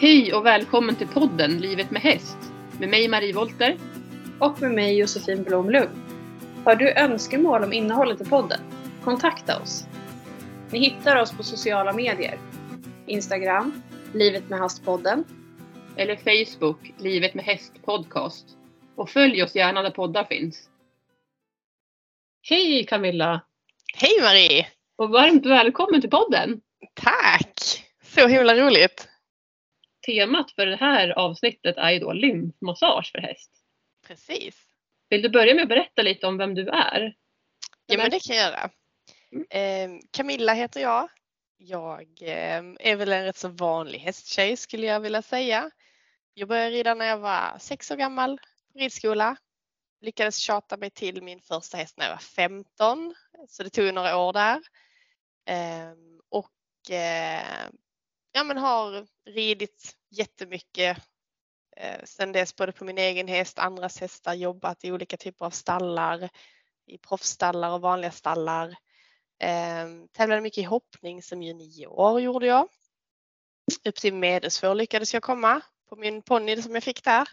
Hej och välkommen till podden Livet med häst med mig Marie Volter. Och med mig Josefin Blomlund. Har du önskemål om innehållet i podden? Kontakta oss. Ni hittar oss på sociala medier. Instagram, Livet med Hästpodden. Eller Facebook, Livet med häst podcast. Och följ oss gärna där poddar finns. Hej Camilla! Hej Marie! Och varmt välkommen till podden! Tack! Så himla roligt! Temat för det här avsnittet är ju då lymfmassage för häst. Precis. Vill du börja med att berätta lite om vem du är? Ja men det kan jag göra. Eh, Camilla heter jag. Jag eh, är väl en rätt så vanlig hästtjej skulle jag vilja säga. Jag började rida när jag var sex år gammal på ridskola. Lyckades tjata mig till min första häst när jag var 15 så det tog några år där. Eh, och ja, men har ridit jättemycket eh, sen dess både på min egen häst, andras hästar, jobbat i olika typer av stallar, i proffsstallar och vanliga stallar. Eh, tävlade mycket i hoppning som junior gjorde jag. Upp till medelsvår lyckades jag komma på min ponny som jag fick där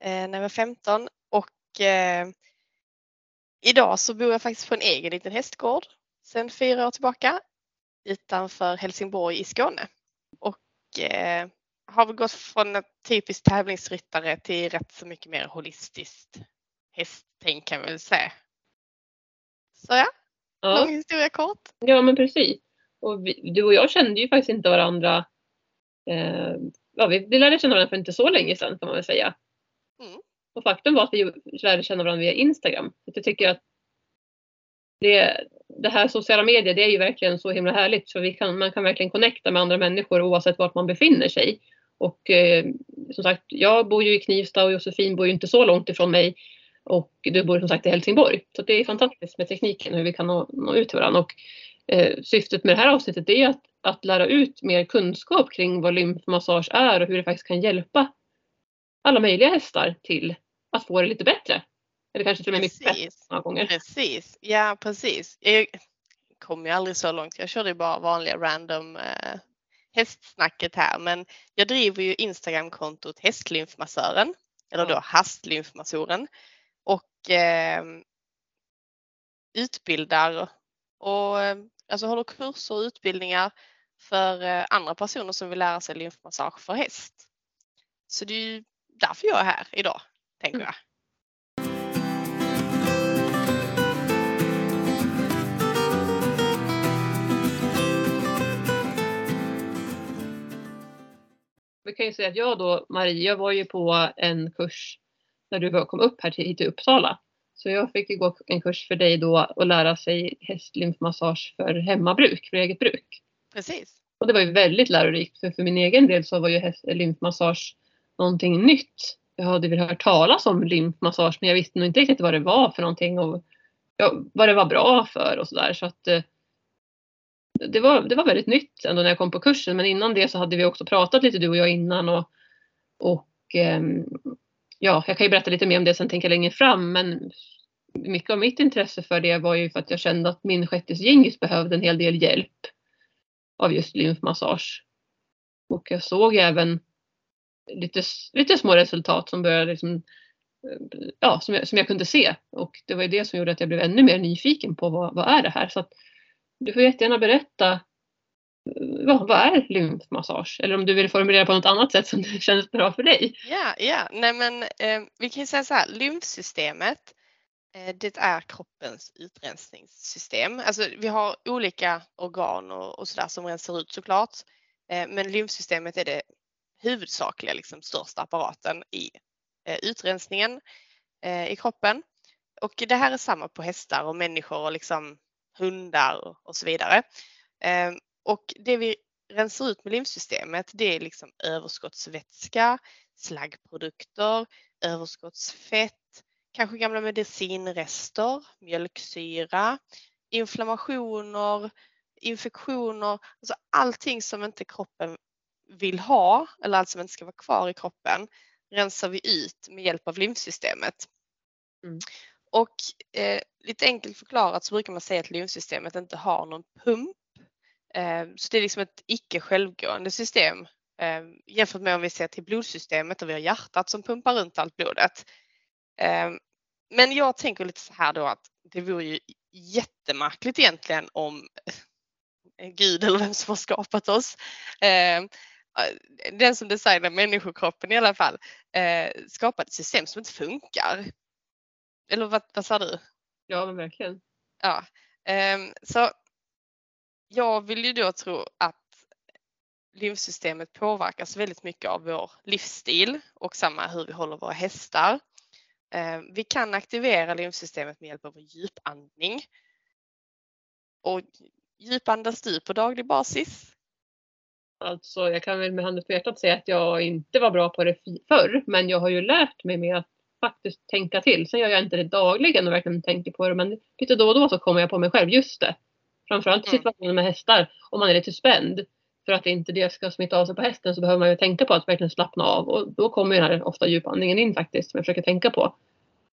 eh, när jag var 15 och eh, idag så bor jag faktiskt på en egen liten hästgård sedan fyra år tillbaka utanför Helsingborg i Skåne eh, har gått från ett typiskt tävlingsryttare till rätt så mycket mer holistiskt hästtänk kan man väl säga. Så ja, ja. lång historia kort. Ja men precis. Och vi, du och jag kände ju faktiskt inte varandra. Eh, ja, vi, vi lärde känna varandra för inte så länge sedan kan man väl säga. Mm. Och faktum var att vi lärde känna varandra via Instagram. Jag tycker att det, det här sociala medier det är ju verkligen så himla härligt för vi kan, man kan verkligen connecta med andra människor oavsett vart man befinner sig. Och eh, som sagt, jag bor ju i Knivsta och Josefin bor ju inte så långt ifrån mig. Och du bor som sagt i Helsingborg. Så det är fantastiskt med tekniken hur vi kan nå, nå ut till varandra. Och, eh, syftet med det här avsnittet är att, att lära ut mer kunskap kring vad lymfmassage är och hur det faktiskt kan hjälpa alla möjliga hästar till att få det lite bättre. Eller kanske till och med mycket bättre många gånger. Precis, ja precis. Jag kom ju aldrig så långt. Jag körde bara vanliga random eh, hästsnacket här men jag driver ju Instagramkontot Hästlymfmassören eller då Hastlymfmassoren och eh, utbildar och alltså håller kurser och utbildningar för eh, andra personer som vill lära sig lymfmassage för häst. Så det är ju därför jag är här idag, tänker mm. jag. Vi kan ju säga att jag då, Marie, jag var ju på en kurs när du kom upp här till, hit till Uppsala. Så jag fick ju gå en kurs för dig då och lära sig hästlymfmassage för hemmabruk, för eget bruk. Precis. Och det var ju väldigt lärorikt för för min egen del så var ju lymfmassage någonting nytt. Jag hade väl hört talas om lymfmassage men jag visste nog inte riktigt vad det var för någonting och ja, vad det var bra för och sådär. Så att eh, det var, det var väldigt nytt ändå när jag kom på kursen men innan det så hade vi också pratat lite du och jag innan och, och ehm, ja, jag kan ju berätta lite mer om det sen tänker jag längre fram men mycket av mitt intresse för det var ju för att jag kände att min shettis behövde en hel del hjälp av just lymfmassage. Och jag såg även lite, lite små resultat som började liksom, eh, ja, som jag, som jag kunde se och det var ju det som gjorde att jag blev ännu mer nyfiken på vad, vad är det här. Så att, du får jättegärna berätta eh, vad, vad är lymfmassage? Eller om du vill formulera på något annat sätt som känns bra för dig. Ja, ja. Nej, men, eh, vi kan säga så här, lymfsystemet eh, det är kroppens utrensningssystem. Alltså, vi har olika organ och, och sådär som rensar ut såklart. Eh, men lymfsystemet är det huvudsakliga, liksom, största apparaten i eh, utrensningen eh, i kroppen. Och det här är samma på hästar och människor och liksom hundar och så vidare. Ehm, och det vi rensar ut med lymfsystemet det är liksom överskottsvätska, slaggprodukter, överskottsfett, kanske gamla medicinrester, mjölksyra, inflammationer, infektioner, alltså allting som inte kroppen vill ha eller allt som inte ska vara kvar i kroppen rensar vi ut med hjälp av lymfsystemet. Mm. Och eh, lite enkelt förklarat så brukar man säga att lymfsystemet inte har någon pump. Eh, så det är liksom ett icke självgående system Eh, jämfört med om vi ser till blodsystemet och vi har hjärtat som pumpar runt allt blodet. Eh, men jag tänker lite så här då att det vore ju jättemärkligt egentligen om Gud eller vem som har skapat oss, ehm, eh, den som designar människokroppen i alla fall, eh, ett system som inte funkar. Eller vad, vad sa du? Ja, men verkligen. Ja, eh, så jag vill ju då tro att lymfsystemet påverkas väldigt mycket av vår livsstil och samma hur vi håller våra hästar. Eh, vi kan aktivera lymfsystemet med hjälp av djupandning. Och djupandas du på daglig basis? Alltså jag kan väl med handen på hjärtat säga att jag inte var bra på det förr men jag har ju lärt mig med att faktiskt tänka till. Sen gör jag inte det dagligen och verkligen tänker på det men lite då och då så kommer jag på mig själv, just det. Framförallt i mm. situationen med hästar, om man är lite spänd. För att inte det ska smitta av sig på hästen så behöver man ju tänka på att verkligen slappna av och då kommer den här ofta djupandningen in faktiskt som jag försöker tänka på.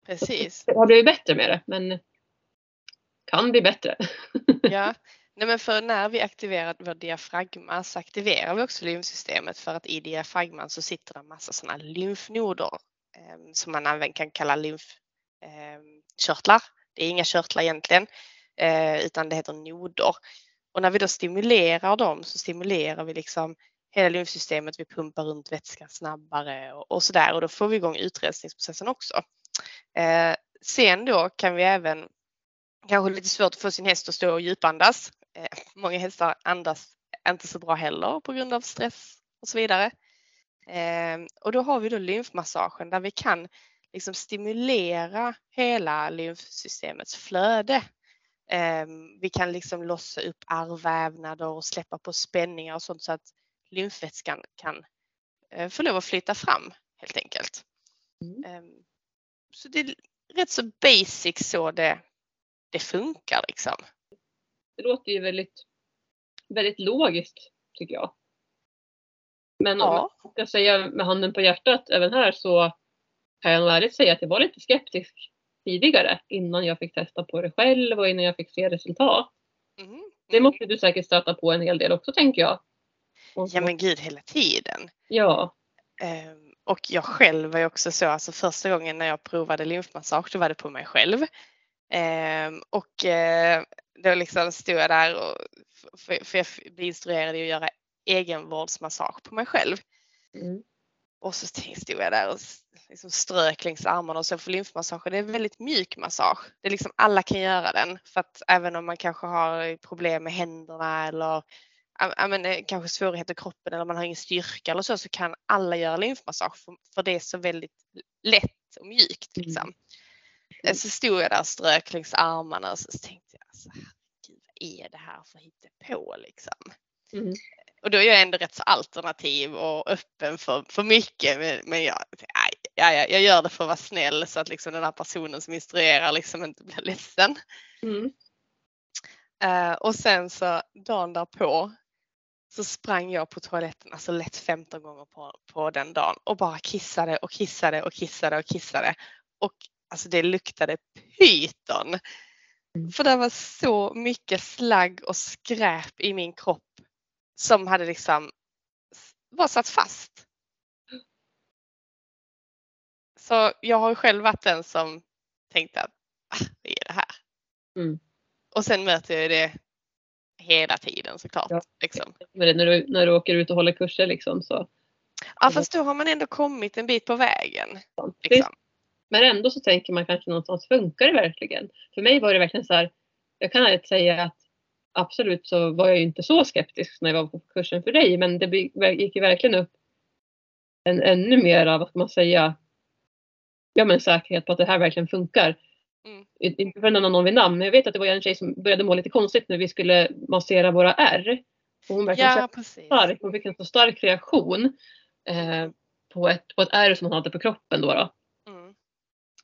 Precis. Jag har blivit bättre med det men kan bli bättre. Ja, Nej, men för när vi aktiverar vår diafragma så aktiverar vi också lymfsystemet för att i diafragman så sitter det en massa sådana lymfnoder Ehm, som man även kan kalla lymfkörtlar. Ehm, eh, det är inga körtlar egentligen eh, utan det heter noder. Och när vi då stimulerar dem så stimulerar vi liksom hela lymfsystemet. Vi pumpar runt vätska snabbare och, och där och då får vi igång utrensningsprocessen också. Eh, sen då kan vi även kanske lite svårt att få sin häst att stå och djupandas. Eh, många hästar andas inte så bra heller på grund av stress och så vidare. Eh, och då har vi då lymfmassagen där vi kan liksom stimulera hela lymfsystemets flöde. Eh, vi kan liksom lossa upp ärrvävnader och släppa på spänningar och sånt så att lymfvätskan kan få lov att flytta fram helt enkelt. Mm. Så det är rätt så basic så det, det funkar liksom. Det låter ju väldigt, väldigt logiskt tycker jag. Men ja. om jag ska säga med handen på hjärtat även här så kan jag nog ärligt säga att jag var lite skeptisk tidigare innan jag fick testa på det själv och innan jag fick se resultat. Mm. Det måste du säkert stöta på en hel del också tänker jag. Ja men gud hela tiden. Ja. Um, och jag själv var ju också så, alltså första gången när jag provade lymfmassage då var det på mig själv. Um, och uh, då liksom stod jag där och för, för jag blev instruerad att göra egenvårdsmassage på mig själv. Mm. Och så stod jag där och liksom strök längs armarna och så för lymfmassage. Det är väldigt mjuk massage. Det är liksom alla kan göra den för att även om man kanske har problem med händerna eller men, eh, kanske svårigheter i kroppen eller man har ingen styrka eller så så kan alla göra lymfmassage för, för det är så väldigt lätt och mjukt. Liksom. Mm. Så stod jag där och strök längs armarna och så tänkte jag så här, Gud, vad är det här för hittepå liksom? Mm. Och då är jag ändå rätt så alternativ och öppen för, för mycket. Men, men jag, ja, ja, jag gör det för att vara snäll så att liksom den här personen som instruerar liksom inte blir ledsen. Mm. Uh, och sen så dagen därpå så sprang jag på toaletten alltså lätt 15 gånger på, på den dagen och bara kissade och kissade och kissade och kissade. Och alltså det luktade pyton. Mm. För det var så mycket slagg och skräp i min kropp som hade liksom var satt fast. Så jag har själv varit den som tänkte att ah, vad är det här? Mm. Och sen möter jag det hela tiden såklart. Ja. Liksom. När du, när du åker ut och håller kurser liksom så. Ja fast då har man ändå kommit en bit på vägen. Liksom. Men ändå så tänker man kanske någonstans, funkar det verkligen? För mig var det verkligen så här, jag kan inte säga att absolut så var jag inte så skeptisk när jag var på kursen för dig, men det gick ju verkligen upp en ännu mera, vad ska man säga, ja men säkerhet på att det här verkligen funkar. Mm. Inte för att nämna någon vid namn, men jag vet att det var en tjej som började må lite konstigt när vi skulle massera våra R. Och hon verkligen ja, så stark, hon fick en så stark reaktion eh, på, ett, på ett R som hon hade på kroppen då. då.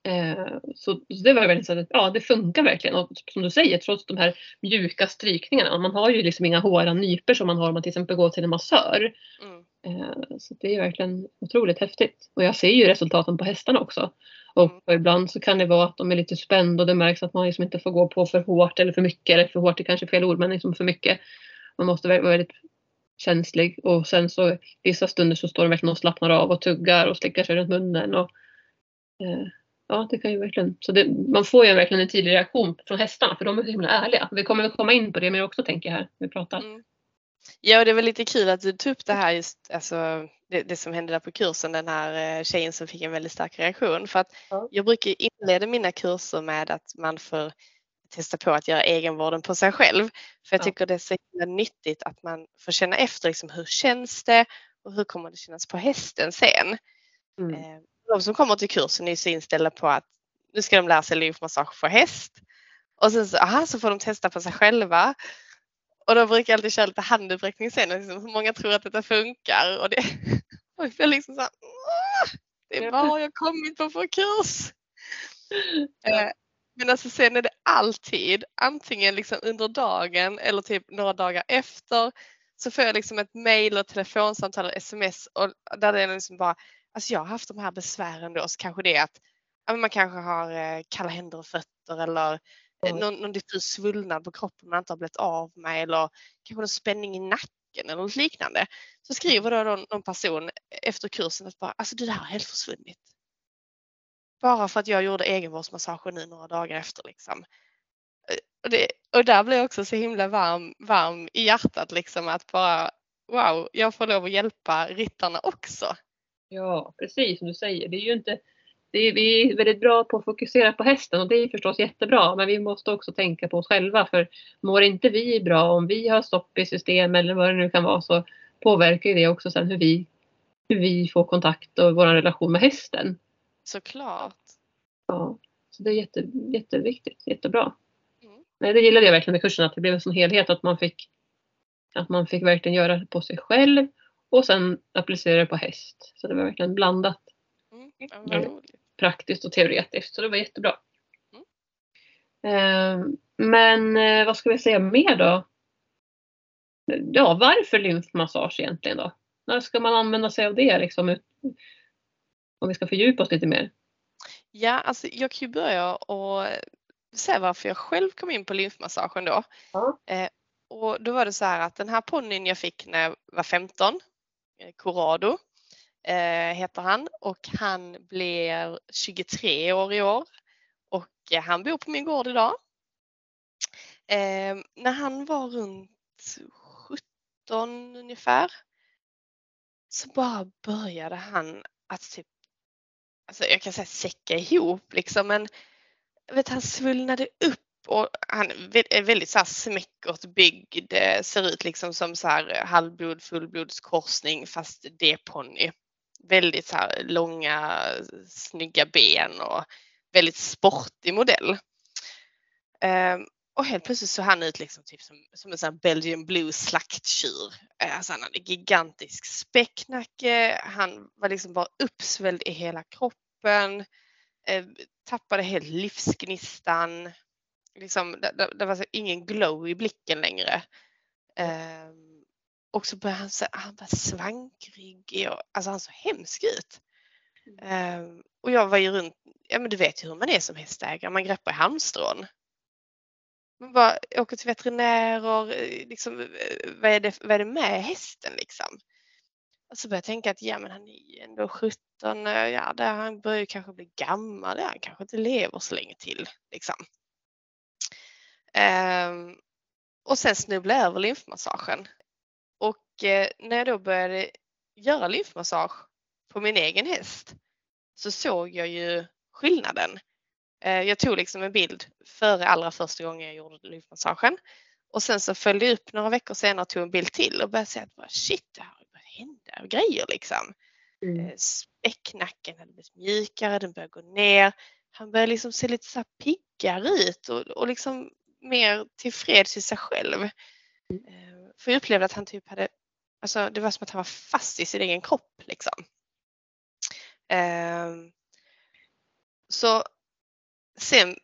Eh, så, det var väldigt så att ja, det funkar verkligen. Och som du säger, trots de här mjuka strykningarna. Man har ju liksom inga hårda nyper som man har om man till exempel går till en massör. Mm. Eh, så det är verkligen otroligt häftigt. Och jag ser ju resultaten på hästarna också. Och mm. ibland så kan det vara att de är lite spända och det märks att man liksom inte får gå på för hårt eller för mycket. Eller för hårt är kanske fel ord, men liksom för mycket. Man måste vara väldigt känslig och sen så vissa stunder så står de verkligen och slappnar av och tuggar och slickar sig runt munnen. Och, eh, ja, det kan ju verkligen, så det, man får ju verkligen en tidig reaktion från hästarna för de är så himla ärliga. Vi kommer väl komma in på det mer också tänker jag här när vi pratar. Mm. Ja, det var lite kul att du tog upp det här just, alltså det, det, som hände där på kursen, den här eh, tjejen som fick en väldigt stark reaktion. För att ja. jag brukar inleda mina kurser med att man får testa på att göra egenvården på sig själv. För jag tycker det är så himla nyttigt att man får känna efter liksom, hur känns det och hur kommer det kännas på hästen sen. Mm. De som kommer till kursen är så inställda på att nu ska de lära sig lymfmassage för häst. Och sen så, aha, så får de testa på sig själva. Och då brukar jag alltid köra lite handuppräckning sen, liksom, många tror att detta funkar. Och det, och jag liksom så här, det är bara jag kommit på för kurs. Ja. Eh, men alltså sen är det alltid antingen liksom under dagen eller typ några dagar efter så får jag liksom ett mail och telefonsamtal och sms och där det är liksom bara, alltså jag har haft de här besvären då så kanske det är att ja, man kanske har eh, kalla händer och fötter eller mm. någon, någon diffus svullnad på kroppen man inte har blivit av med eller kanske någon spänning i nacken eller något liknande. Så skriver då någon, någon person efter kursen att bara, alltså det där har helt försvunnit. Bara för att jag gjorde egenvårdsmassagen nu några dagar efter. Liksom. Eh, och, det, och där blev jag också så himla varm, varm i hjärtat liksom att bara wow, jag får lov att hjälpa ryttarna också. Ja, precis som du säger. Det är ju inte, det är, vi är väldigt bra på att fokusera på hästen och det är förstås jättebra. Men vi måste också tänka på oss själva för mår inte vi bra om vi har stopp i system eller vad det nu kan vara så påverkar det också sen hur vi, hur vi får kontakt och vår relation med hästen. Såklart. Ja, så det är jätte, jätteviktigt, jättebra. Mm. Nej, det gillade jag verkligen med kursen, att det blev en sån helhet att man fick att man fick verkligen göra det på sig själv och sen applicera det på häst. Så det var verkligen blandat. Mm. Praktiskt och teoretiskt, så det var jättebra. Mm. Eh, men eh, vad ska vi säga mer då? Ja, varför lymfmassage egentligen då? När ska man använda sig av det liksom? Om vi ska fördjupa oss lite mer. Ja, alltså jag kan ju börja och säga varför jag själv kom in på lymfmassagen då. Ja. Eh, och då var det så här att den här ponnyn jag fick när jag var 15, eh, Eh, Corrado eh, heter han och han blir 23 år i år och eh, han bor på min gård idag. Ehm, när han var runt 17 ungefär så bara började han att typ alltså jag kan säga säcka ihop liksom men vet, han svullnade upp och han är väldigt så här smäckert byggd, eh, ser ut liksom som så här eh, halvblod fullblodskorsning fast D-ponny. Väldigt så här långa snygga ben och väldigt sportig modell. Um, och helt plötsligt såg han ut liksom typ som, som en sån här Belgian blue slakttjur. Eh, alltså han hade gigantisk späcknacke, han var liksom bara uppsvälld i hela kroppen, eh, tappade helt livsgnistan. Liksom, det, det var ingen glow i blicken längre. Eh, och så började han, så, han var svankryggig och alltså han såg hemsk ut. Eh, och jag var ju runt, ja men du vet ju hur man är som hästägare, man greppar i halmstrån. Man bara åker till veterinärer, eh, liksom, eh, vad, är det, vad är det med hästen liksom? Och så börjar jag tänka att ja men han är ju ändå 17, eh, ja där han börjar kanske bli gammal, ja, han kanske inte lever så länge till. Liksom. Um, och sen snubbla över lymfmassagen. Och eh, när jag då började göra lymfmassage på min egen häst så såg jag ju skillnaden. Eh, jag tog liksom en bild före allra första gången jag gjorde lymfmassagen och sen så följde jag upp några veckor senare och tog en bild till och började säga att shit, det har börjat hända grejer liksom. Mm. Eh, späcknacken hade blivit mjukare, den började gå ner. Han började liksom se lite så piggare ut och, och liksom mer tillfreds i sig själv. Mm. Eh, för jag upplevde att han typ hade, alltså det var som att han var fast i sin egen kropp liksom. Så sen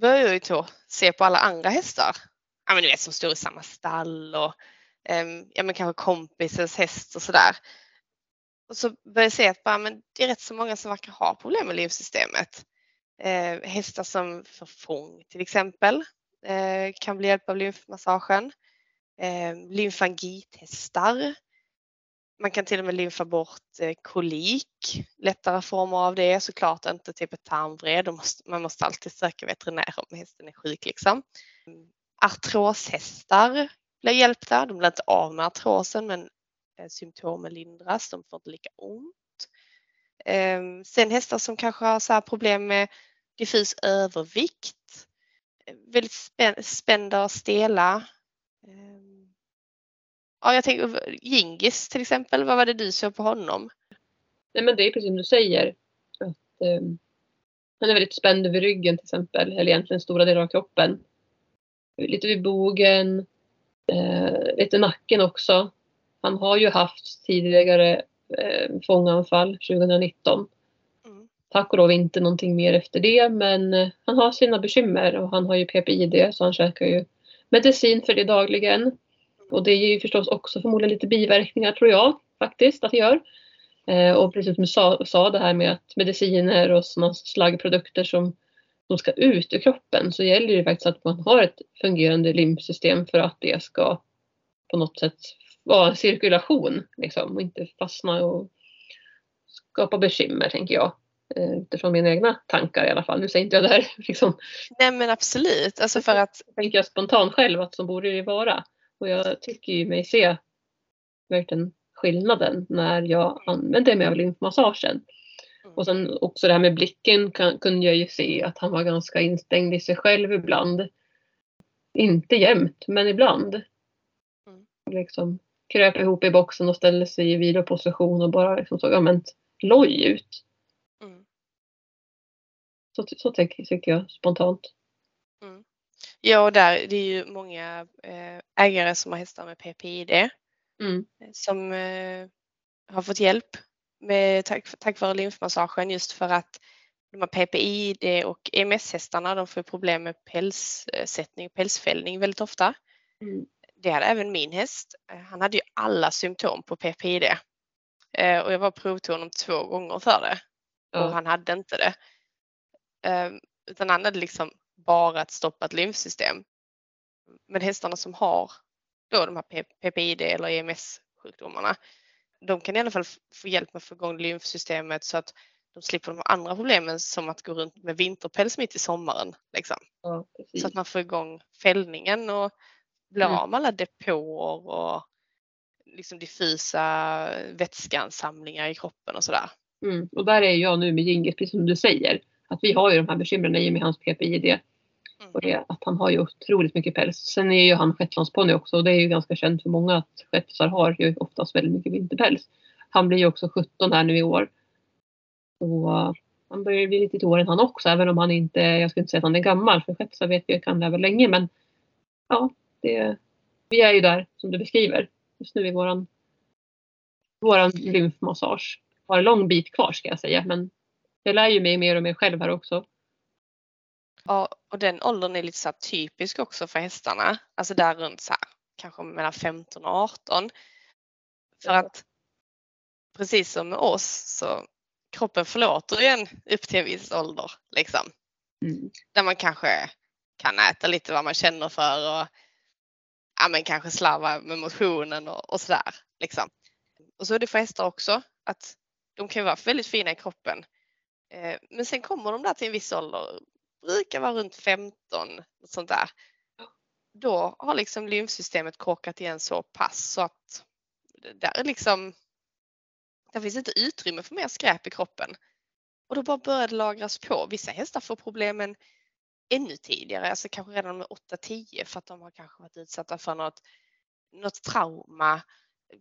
började jag ju då se på alla andra hästar. Ja men du vet som står i samma stall och um, ja men kanske kompisens häst och sådär. Och så började jag se att bara, men det är rätt så många som verkar ha problem med livssystemet. Eh, hästar som förfång till exempel Eh, kan bli hjälp av lymfmassagen. Eh, lymfangitestar. Man kan till och med lymfa bort eh, kolik, lättare former av det, såklart inte typ ett tarmvred. Måste, man måste alltid söka veterinär om hästen är sjuk liksom. Artroshästar blir hjälpta. De blir inte av med artrosen men symptomen lindras. De får inte lika ont. Sen hästar som kanske har så problem med diffus övervikt. Väldigt spända och stela. Ehm. Ja, jag tänker Gingis till exempel. Vad var det du såg på honom? Nej, men det är precis som du säger. Att, eh, han är väldigt spänd över ryggen till exempel, eller egentligen stora delar av kroppen. Lite vid bogen, eh, lite nacken också. Han har ju haft tidigare eh, fånganfall 2019. Tack och lov inte någonting mer efter det men eh, han har sina bekymmer och han har ju PPID så han käkar ju medicin för det dagligen. Och det ger ju förstås också förmodligen lite biverkningar tror jag faktiskt att det gör. Eh, och precis som du sa, sa det här med att mediciner och sådana slaggprodukter som, som ska ut ur kroppen så gäller det faktiskt att man har ett fungerande lymfsystem för att det ska på något sätt vara cirkulation liksom, och inte fastna och skapa bekymmer tänker jag. Eh, utifrån mina egna tankar i alla fall. Nu säger inte jag det här liksom. Nej men absolut. Alltså för att... tänker jag spontant själv att så borde det vara. Och jag tycker ju mig se verkligen skillnaden när jag använde mig av lymfmassagen. Mm. Och sen också det här med blicken kan, kunde jag ju se att han var ganska instängd i sig själv ibland. Inte jämt, men ibland. Mm. Liksom kröp ihop i boxen och ställde sig i viloposition och bara liksom såg ja, loj ut. Så, så tycker jag spontant. Mm. Ja, och där det är ju många eh, ägare som har hästar med PPID mm. som eh, har fått hjälp med, tack, tack vare lymfmassagen just för att de här PPID och EMS-hästarna de får problem med pälssättning och pälsfällning väldigt ofta. Mm det hade även min häst. Han hade ju alla symptom på PPID. Eh, och jag var provtog honom två gånger för det. Och han hade inte det. Ehm, utan han hade liksom bara ett stoppat lymfsystem. Men hästarna som har då de här PPID eller EMS-sjukdomarna, de kan i alla fall få hjälp med att få igång lymfsystemet så att de slipper de andra problemen som att gå runt med vinterpäls mitt i sommaren. Liksom. Ja, så att man får igång fällningen och bli mm. av med alla depåer och liksom diffusa vätskeansamlingar i kroppen och sådär. Mm. Och där är jag nu med Gingis, precis som du säger. Att vi har ju de här bekymren i och med hans PPID. Mm. Och det, att han har ju otroligt mycket päls. Sen är ju han shetlandsponny också och det är ju ganska känt för många att shettisar har ju oftast väldigt mycket vinterpäls. Han blir ju också 17 här nu i år. Så han börjar bli lite till åren han också även om han inte, jag skulle inte säga att han är gammal för shettisar vet jag kan leva länge men ja, det, vi är ju där som du beskriver just nu i våran, våran lymfmassage. Har en lång bit kvar ska jag säga men jag lär ju mig mer och mer själv här också. Ja, och den åldern är lite så typisk också för hästarna. Alltså där runt så här, kanske mellan 15 och 18. För att precis som med oss så kroppen förlåter igen upp till en viss ålder. Liksom. Mm. Där man kanske kan äta lite vad man känner för och ja, men kanske slarva med motionen och, och sådär. Liksom. Och så är det för hästar också att de kan vara väldigt fina i kroppen. Eh, men sen kommer de där till en viss ålder, brukar vara runt 15 och sånt där. Då har liksom lymfsystemet korkat igen så pass så att där är liksom där finns inte utrymme för mer skräp i kroppen. Och då bara börjar det lagras på. Vissa hästar får problemen ännu tidigare, alltså kanske redan med 8-10 för att de har kanske varit utsatta för något, något trauma,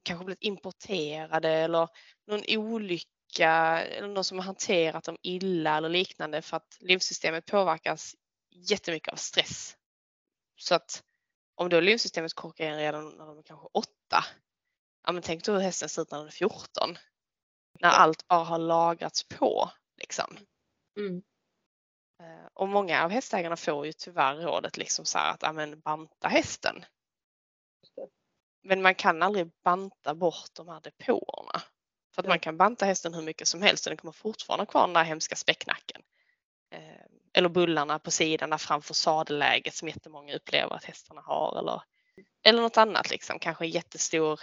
kanske blivit importerade eller någon olycka eller någon som har hanterat dem illa eller liknande för att lymfsystemet påverkas jättemycket av stress. Så att om då lymfsystemet korkar igen redan när de är kanske 8, ja men tänk då hur hästen ser ut när den är 14. När allt bara har lagrats på liksom. Mm. Eh, och många av hästägarna får ju tyvärr rådet liksom så att amen, banta hästen. Men man kan aldrig banta bort de här depåerna. För att man kan banta hästen hur mycket som helst och den kommer fortfarande kvar den där hemska späcknacken. Eh, eller bullarna på där framför sadelläget som jättemånga upplever att hästarna har. Eller Eller något annat liksom, kanske en jättestor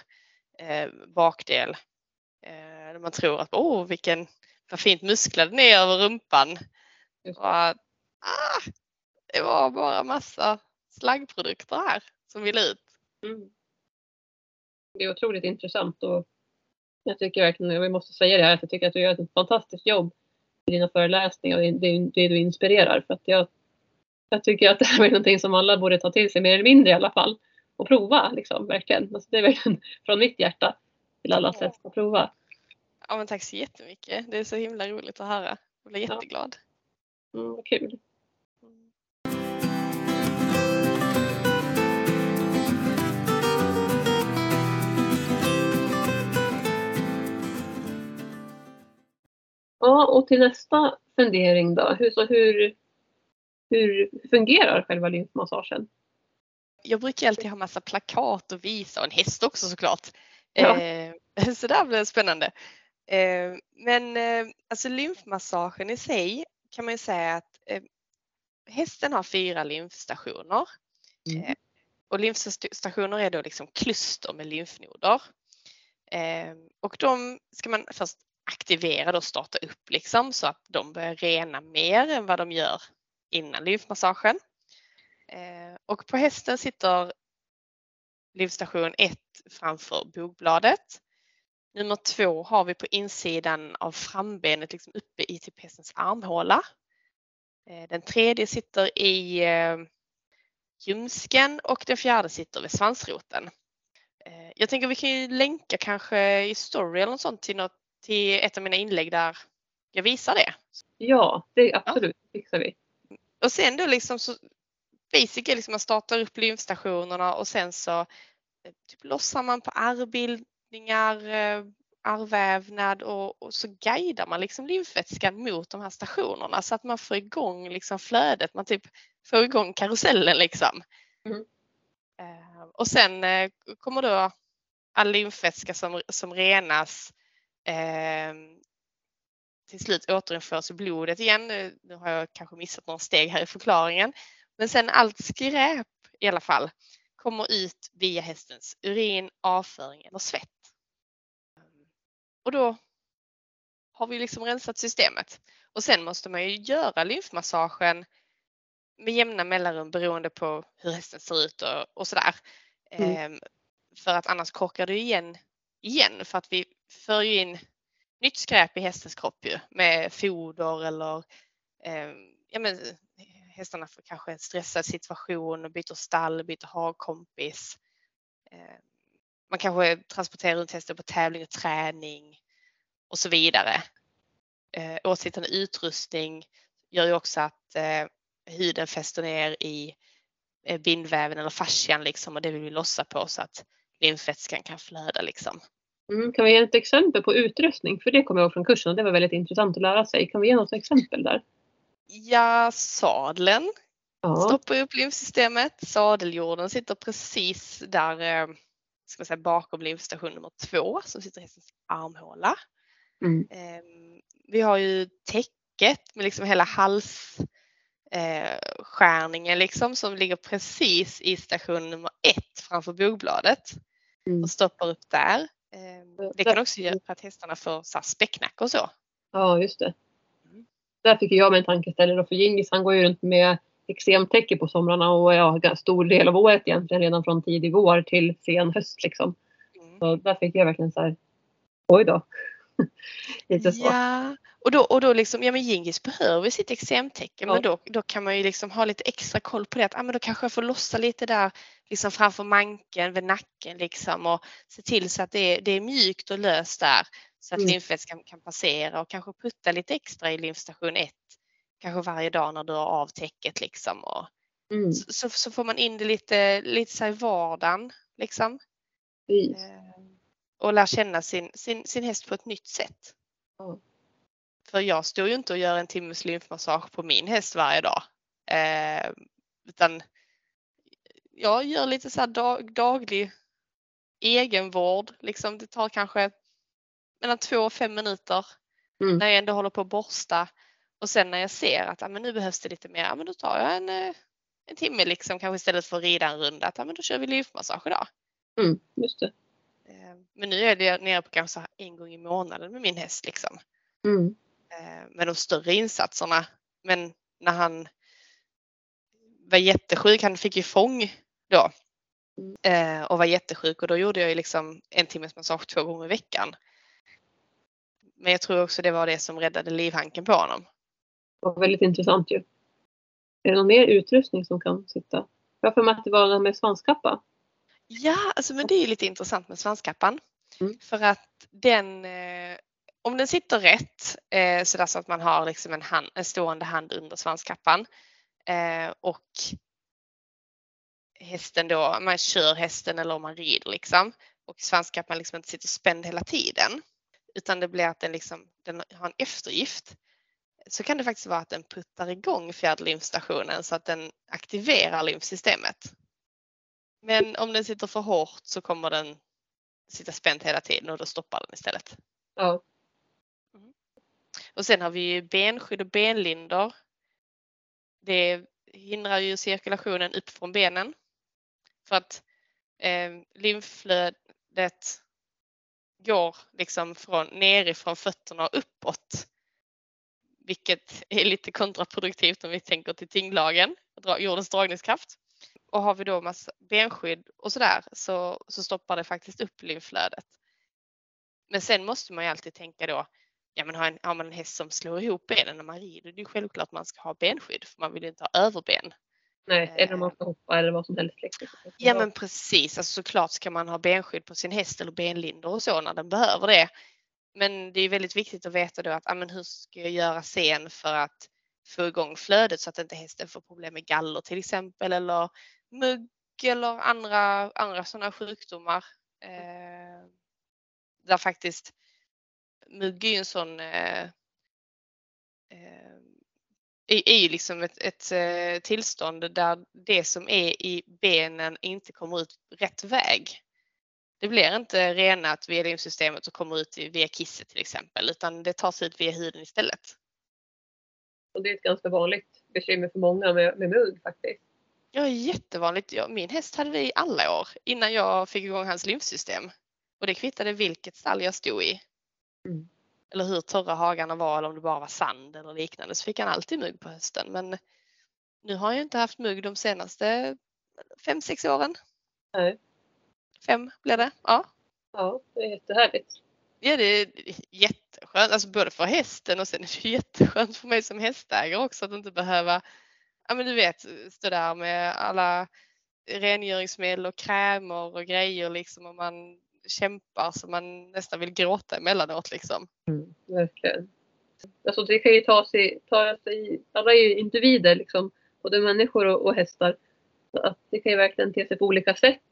eh, bakdel. Eh, där man tror att åh oh, vilken, vad fint musklad den är över rumpan. Och, ah, det var bara massa slaggprodukter här som vill ut. Mm. Det är otroligt intressant och jag tycker verkligen, jag måste säga det här, att jag tycker att du gör ett fantastiskt jobb i dina föreläsningar och det, det du inspirerar. För att jag, jag tycker att det här är någonting som alla borde ta till sig, mer eller mindre i alla fall. Och prova liksom, verkligen. Alltså, det är verkligen från mitt hjärta till alla sätt att prova. Ja men tack så jättemycket. Det är så himla roligt att höra. Jag blir jätteglad. Ja. Mm, kul. Ja, och till nästa fundering då. Hur, så hur, hur fungerar själva lymfmassagen? Jag brukar alltid ha massa plakat och visa och en häst också såklart. Ja. Eh, så där blir det spännande. Eh, men eh, alltså lymfmassagen i sig kan man ju säga att eh, hästen har fyra lymfstationer. Mm. Eh, och lymfstationer är då liksom kluster med lymfnoder. Eh, och de ska man först aktivera och starta upp liksom så att de börjar rena mer än vad de gör innan lymfmassagen. Eh, och på hästen sitter lymfstation 1 framför bogbladet. Nummer två har vi på insidan av frambenet liksom uppe i typ hästens armhåla. Eh, den tredje sitter i eh, ljumsken och den fjärde sitter vid svansroten. Jag tänker vi kan ju länka kanske i story eller något sånt till något till ett av mina inlägg där jag visar det. Ja, det absolut ja. fixar vi. Och sen då liksom så basic är liksom man startar upp lymfstationerna och sen så eh, typ lossar man på ärrbildningar, eh, ärrvävnad och, och, så guidar man liksom lymfvätskan mot de här stationerna så att man får igång liksom flödet, man typ får igång karusellen liksom. Mm. Uh, och sen kommer då all lymfvätska som, som renas eh, till slut återinförs i blodet igen. Nu har jag kanske missat några steg här i förklaringen. Men sen allt skräp i alla fall kommer ut via hästens urin, avföring eller svett. Och då har vi liksom rensat systemet. Och sen måste man ju göra lymfmassagen med jämna mellanrum beroende på hur hästen ser ut och, och sådär. Mm. Eh, för att annars korkar det igen igen för att vi för ju in nytt skräp i hästens kropp ju med foder eller eh, ja, men, hästarna får kanske en stressad situation, och byter stall, byter hagkompis. Eh, man kanske transporterar runt hästen på tävling och träning och så vidare. Eh, åtsittande utrustning gör ju också att eh, huden fäster ner i eh, bindväven eller fascian liksom och det vill vi lossa på så att lymfvätskan kan flöda liksom. Mm, kan vi ge ett exempel på utrustning? För det kommer jag ihåg från kursen och det var väldigt intressant att lära sig. Kan vi ge något exempel där? Ja, sadeln ja. stoppar upp lymfsystemet. Sadeljorden sitter precis där eh, ska man säga, bakom lymfstation nummer två som sitter i hästens armhåla. Mm. Ehm, vi har ju täcket med liksom hela halsskärningen eh, liksom som ligger precis i station nummer ett framför bogbladet mm. och stoppar upp där. Ehm, det kan också göra att hästarna får så späcknacke och så. Ja, just det. Mm. Där fick jag mig en tankeställare för Gingis han går ju runt med eksemtäcke på somrarna och ja, stor del av året egentligen redan från tidig vår till sen höst liksom. Mm. Så där fick jag verkligen så här, oj då. Lite så. Ja, och då, och då liksom, ja men Gingis behöver sitt eksemtäcke ja. men då, då kan man ju liksom ha lite extra koll på det. Att, ah, men då kanske jag får lossa lite där liksom framför manken, vid nacken liksom och se till så att det är, det är mjukt och löst där så att mm. lymfvätskan kan passera och kanske putta lite extra i lymfstation 1 kanske varje dag när du har av täcket liksom. Och, mm. så, så, får man in det lite, lite så i vardagen liksom. Mm. och lär känna sin, sin, sin häst på ett nytt sätt. Mm. För jag står ju inte och gör en timmes lymfmassage på min häst varje dag. Eh, utan jag gör lite så dag, daglig egenvård. Liksom, det tar kanske mellan två och fem minuter mm. när jag ändå håller på att borsta. Och sen när jag ser att ah, men nu behövs det lite mer, ah, men då tar jag en, eh, en timme liksom kanske istället för att rida en runda, att ja, men då kör vi lymfmassage idag. Mm, just det. Eh, Men nu är det nere på kanske en gång i månaden med min häst liksom. Mm. Eh, Med de större insatserna. Men när han var jättesjuk, han fick ju fång då. Eh, Och var jättesjuk och då gjorde jag ju liksom en timmes massage två gånger i veckan. Men jag tror också det var det som räddade livhanken på honom. Var väldigt intressant ju. Är det någon mer utrustning som kan sitta? Jag för mig att det var den med svanskappa. Ja, alltså men det är lite intressant med svanskappan. Mm. För att den, eh, om den sitter rätt, eh, så, där så att man har liksom en, hand, en stående hand under svanskappan eh, och hästen då, man kör hästen eller om man rider liksom och svanskappan liksom inte sitter spänd hela tiden utan det blir att den, liksom, den har en eftergift så kan det faktiskt vara att den puttar igång fjärdlymfstationen så att den aktiverar lymfsystemet. Men om den sitter för hårt så kommer den sitta spänd hela tiden och då stoppar den istället. Ja. Och sen har vi ju benskydd och benlindor. Det hindrar ju cirkulationen upp från benen. För att eh, lymflödet går liksom från nerifrån fötterna och uppåt. Vilket är lite kontraproduktivt om vi tänker till tyngdlagen, jordens dragningskraft. Och har vi då massa benskydd och sådär så, så stoppar det faktiskt upp lymflödet. Men sen måste man ju alltid tänka då, ja men har, en, har man en häst som slår ihop benen när man rider, det är självklart man ska ha benskydd för man vill inte ha överben. Nej, eller om man ska hoppa eller vad som helst. Liksom. Ja men precis, alltså såklart ska man ha benskydd på sin häst eller benlindor och så när den behöver det. Men det är väldigt viktigt att veta då att men hur ska jag göra sen för att få igång flödet så att inte hästen får problem med galler till exempel eller mugg eller andra, andra sådana sjukdomar. Eh, där faktiskt mugg är ju en sån eh, eh, är, är ju liksom ett, ett eh, tillstånd där det som är i benen inte kommer ut rätt väg. Det blir inte renat via lymfsystemet och kommer ut via kisset till exempel utan det tar sig ut via huden istället. Och det är ett ganska vanligt bekymmer för många med, med mugg faktiskt. Ja, jättevanligt. Ja, min häst hade det i alla år innan jag fick igång hans lymfsystem. Och det kvittade vilket stall jag stod i. Mm. Eller hur torra hagarna var eller om det bara var sand eller liknande så fick han alltid mugg på hösten. Men nu har jag inte haft mugg de senaste fem, sex åren. Nej. Fem blir det. Ja. Ja, det är jättehärligt. Ja, det är jätteskönt. Alltså både för hästen och sen är det jätteskönt för mig som hästägare också att inte behöva, ja men du vet, stå där med alla rengöringsmedel och krämer och grejer liksom och man kämpar så man nästan vill gråta emellanåt liksom. Mm, verkligen. Alltså det kan ju ta sig, ta sig alla är ju individer liksom, både människor och, och hästar. Så att det kan ju verkligen te sig på olika sätt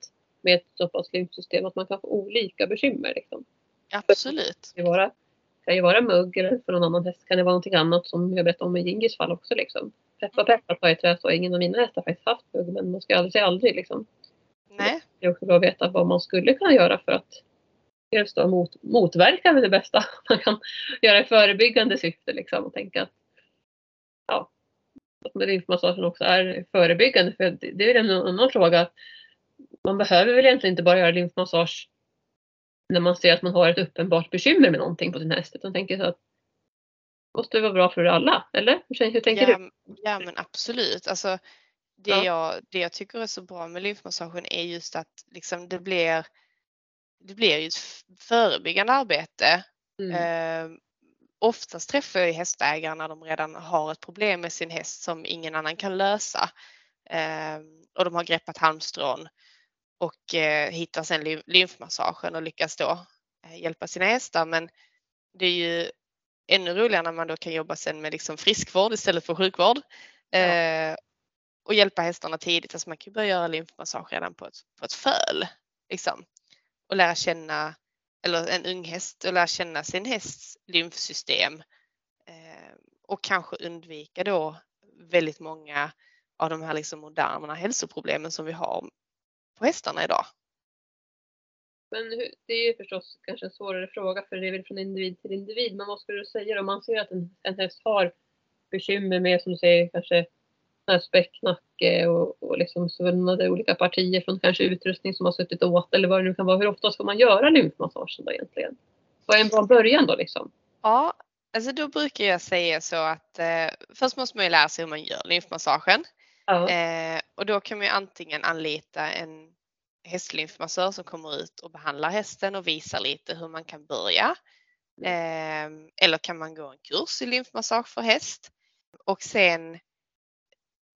med ett så pass lymfsystem att man kan få olika bekymmer. Liksom. Absolut. Det kan ju vara, kan ju vara mugg eller för någon annan häst kan det vara någonting annat som jag berättade om i Gingis fall också. Liksom. Peppa peppar på ett trä så har ingen av mina hästar faktiskt haft mugg men man ska aldrig säga aldrig. Liksom. Nej, Det är också bra att veta vad man skulle kunna göra för att dels då mot, motverka det bästa man kan göra i förebyggande syfte liksom och tänka att ja, att med lymfmassagen också är förebyggande för det, det är en annan fråga. Man behöver väl egentligen inte bara göra lymfmassage när man ser att man har ett uppenbart bekymmer med någonting på sin häst utan tänker så att det måste vara bra för alla, eller? Hur, hur tänker ja, du? ja men absolut. Alltså, det, Ja. jag, det jag tycker är så bra med lymfmassagen är just att liksom det blir det blir ju ett förebyggande arbete. Mm. Eh, oftast träffar jag ju hästägare när de redan har ett problem med sin häst som ingen annan kan lösa. Eh, och de har greppat halmstrån och eh, hittar ly- lymfmassagen och lyckas då eh, hjälpa sina hästar. Men det är ju ännu roligare när man då kan jobba sen med liksom friskvård istället för sjukvård. Eh, och hjälpa hästarna tidigt. Alltså man kan börja göra lymfmassage redan på ett, på ett föl. Liksom. Och lära känna, eller en ung häst, och lära känna sin hästs lymfsystem. Eh, och kanske undvika då väldigt många av de här liksom moderna hälsoproblemen som vi har på hästarna idag. Men hur- det är ju förstås kanske en svårare fråga för det är väl från individ till individ. Men vad skulle du säga om man ser att en, en häst har bekymmer med, som du säger, kanske späcknacke och, och liksom svullnade olika partier från kanske utrustning som har suttit åt eller vad det nu kan vara. Hur ofta ska man göra lymfmassagen då egentligen? Vad är en bra början då liksom? Ja, alltså då brukar jag säga så att eh, först måste man ju lära sig hur man gör lymfmassagen. Ja. Eh, och då kan man ju antingen anlita en hästlymfmassör som kommer ut och behandlar hästen och visar lite hur man kan börja. Eh, eller kan man gå en kurs i lymfmassage för häst. Och sen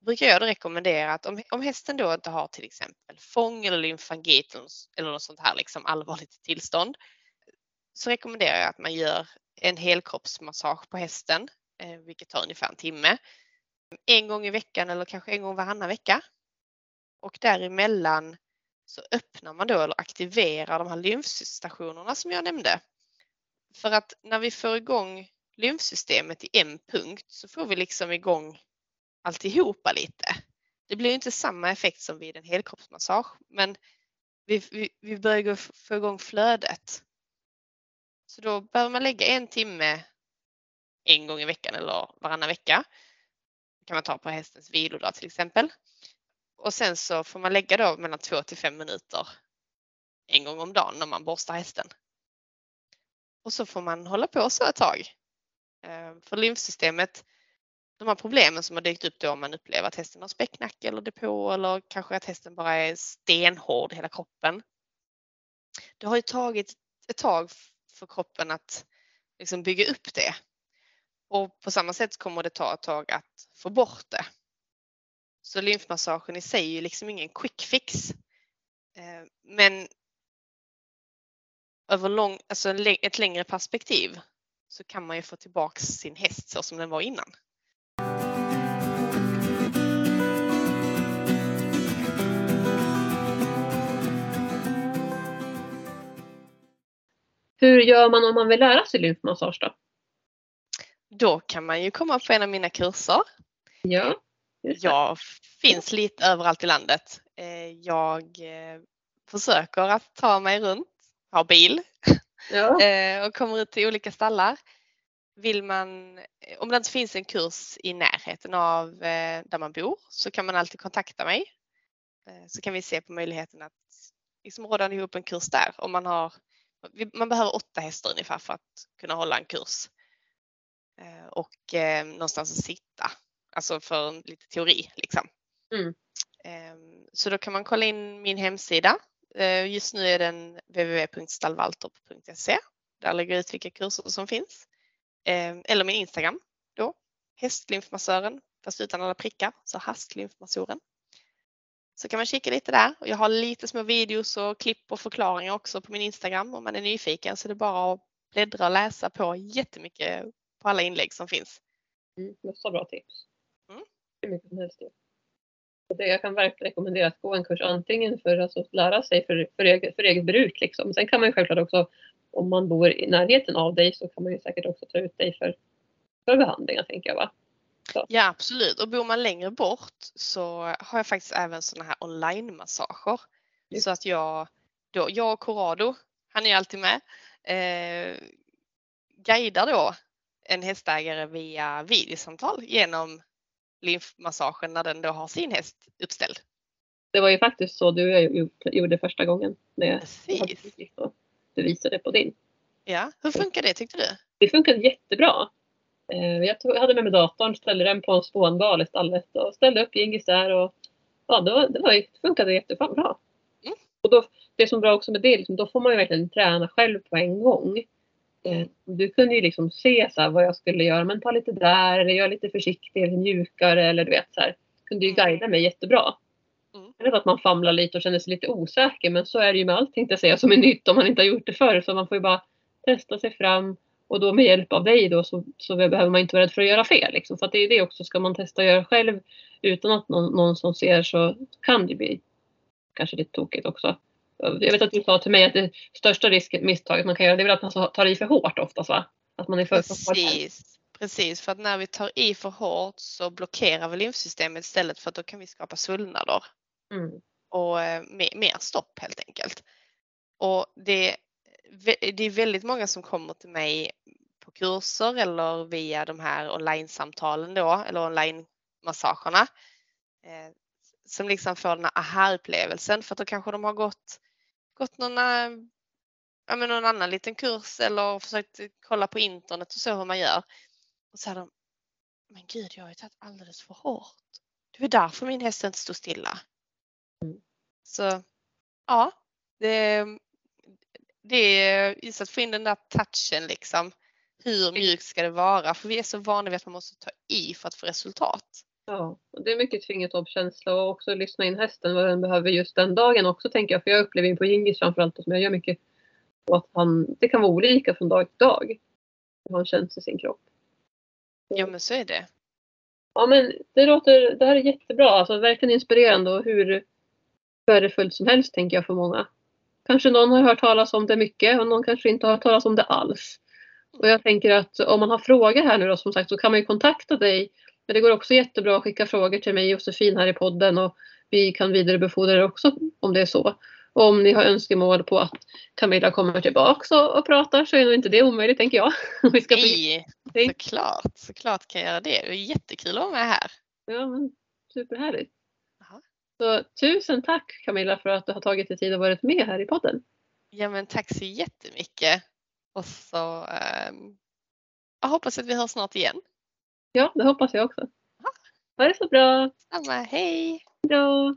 brukar jag då rekommendera att om, om hästen då inte har till exempel fång eller lymfangit eller, något sånt här liksom allvarligt tillstånd så rekommenderar jag att man gör en helkroppsmassage på hästen, eh, vilket tar ungefär en timme. En gång i veckan eller kanske en gång varannan vecka. Och däremellan så öppnar man då eller aktiverar de här lymfstationerna som jag nämnde. För att när vi får igång lymfsystemet i en punkt så får vi liksom igång alltihopa lite. Det blir inte samma effekt som vid en helkroppsmassage men vi, vi, vi börjar gå, få igång flödet. Så då behöver man lägga en timme en gång i veckan eller varannan vecka. Det kan man ta på hästens vilodag till exempel. Och sen så får man lägga då mellan två till fem minuter en gång om dagen när man borstar hästen. Och så får man hålla på så ett tag. Eh, för lymfsystemet, de här problemen som har dykt upp då om man upplever att hästen har späcknacke eller depå eller kanske att hästen bara är stenhård i hela kroppen. Det har ju tagit ett tag för kroppen att liksom bygga upp det. Och på samma sätt kommer det ta ett tag att få bort det. Så lymfmassagen i sig är ju liksom ingen quick fix. Eh, men över lång, alltså ett längre perspektiv så kan man ju få tillbaks sin häst så som den var innan. Hur gör man om man vill lära sig lymfmassage då? Då kan man ju komma på en av mina kurser. Ja. Jag finns lite överallt i landet. Eh, Jag eh, försöker att ta mig runt, har bil Ja. eh, och kommer ut till olika stallar. Vill man, om det inte finns en kurs i närheten av där man bor så kan man alltid kontakta mig. Så kan vi se på möjligheten att liksom råda ihop en kurs där. Om man, har, man behöver åtta hästar ungefär för att kunna hålla en kurs. Eh, Och eh, någonstans att sitta, alltså för en- lite teori liksom. Mm. Ehm, Så då kan man kolla in min hemsida. Eh, Just nu är den www.stallvaltorp.se. Där lägger jag ut vilka kurser som finns. Ehm, Eller min Instagram då. Hästlymfmassören, fast utan alla prickar, så hastlymfmassoren. Så kan man kika lite där. Och jag har lite små videos och klipp och förklaringar också på min Instagram om man är nyfiken. Så det är bara att bläddra och läsa på jättemycket på alla inlägg som finns. Mm, massa bra tips. Mm. Hur mycket som helst. det, jag kan verkligen rekommendera att gå en kurs antingen för alltså, att lära sig för, för, eget, för eget bruk. Liksom. Sen kan man ju självklart också, om man bor i närheten av dig så kan man ju säkert också ta ut dig för, för behandlingar tänker jag va? Ja absolut och bor man längre bort så har jag faktiskt även sådana här online-massager. Just. Så att jag, då, jag och Corrado, han är alltid med, eh, guidar då en hästägare via videosamtal genom lymfmassagen när den då har sin häst uppställd. Det var ju faktiskt så du gjorde första gången. När Precis. du visade på din. Ja, hur funkar det tyckte du? Det funkade jättebra. Eh, Jag tog- hade med mig datorn, ställde den på en spånbal stallet och ställde upp Gingis där. Och, ja, det, var, det, var, det funkade jättebra. Mm. Och då, det som är bra också med det, liksom, då får man ju verkligen träna själv på en gång. Eh, Du kunde ju liksom se så här, vad jag skulle göra, men ta lite där eller gör lite försiktigt eller mjukare eller du vet så här. Kunde ju Mm. guida mig jättebra. Mm. Det är att man famlar lite och känner sig lite osäker men så är det ju med allt tänkte jag säga som är nytt om man inte har gjort det förr. Så man får ju bara testa sig fram och då med hjälp av dig då så, så behöver man inte vara rädd för att göra fel. Liksom. För att det är det också, ska man testa att göra själv utan att någon, någon som ser så kan det bli kanske lite tokigt också. Jag vet att du sa till mig att det största risken, misstaget man kan göra det är väl att man tar i för hårt oftast va? Att man är för, för. Precis, precis. För att när vi tar i för hårt så blockerar vi lymfsystemet istället för att då kan vi skapa svullnader. Mm. och eh, mer, mer stopp helt enkelt. Och det, det är väldigt många som kommer till mig på kurser eller via de här online-samtalen då eller online-massagerna eh, som liksom får den här aha-upplevelsen för att då kanske de har gått, gått någon, eh, ja, men någon annan liten kurs eller försökt kolla på internet och så hur man gör. Och så har de, men gud jag har ju tagit alldeles för hårt. Det var därför min häst inte stod stilla. Mm. Så ja, det, det är just att få in den där touchen liksom. Hur mjukt ska det vara? För vi är så vana vid att man måste ta i för att få resultat. Ja, och det är mycket fingertoppskänsla och också lyssna in hästen vad den behöver just den dagen också tänker jag. För jag upplever på Gingis framförallt som jag gör mycket. Och att han, det kan vara olika från dag till dag. Hur han känns i sin kropp. Ja men så är det. Ja men det låter, det här är jättebra. Alltså verkligen inspirerande och hur värdefullt som helst tänker jag för många. Kanske någon har hört talas om det mycket och någon kanske inte har hört talas om det alls. Och jag tänker att om man har frågor här nu då som sagt så kan man ju kontakta dig. Men det går också jättebra att skicka frågor till mig och Josefin här i podden och vi kan vidarebefordra det också om det är så. Och om ni har önskemål på att Camilla kommer tillbaks och, och pratar så är nog inte det omöjligt tänker jag. vi ska Nej, såklart, såklart kan jag göra det. Det är jättekul att vara med här. Ja, men superhärligt. Så tusen tack Camilla för att du har tagit dig tid och varit med här i podden. Ja men tack så jättemycket. Och så um, jag hoppas att vi hörs snart igen. Ja, det hoppas jag också. Ha det så bra. Samma, hej! Hejdå!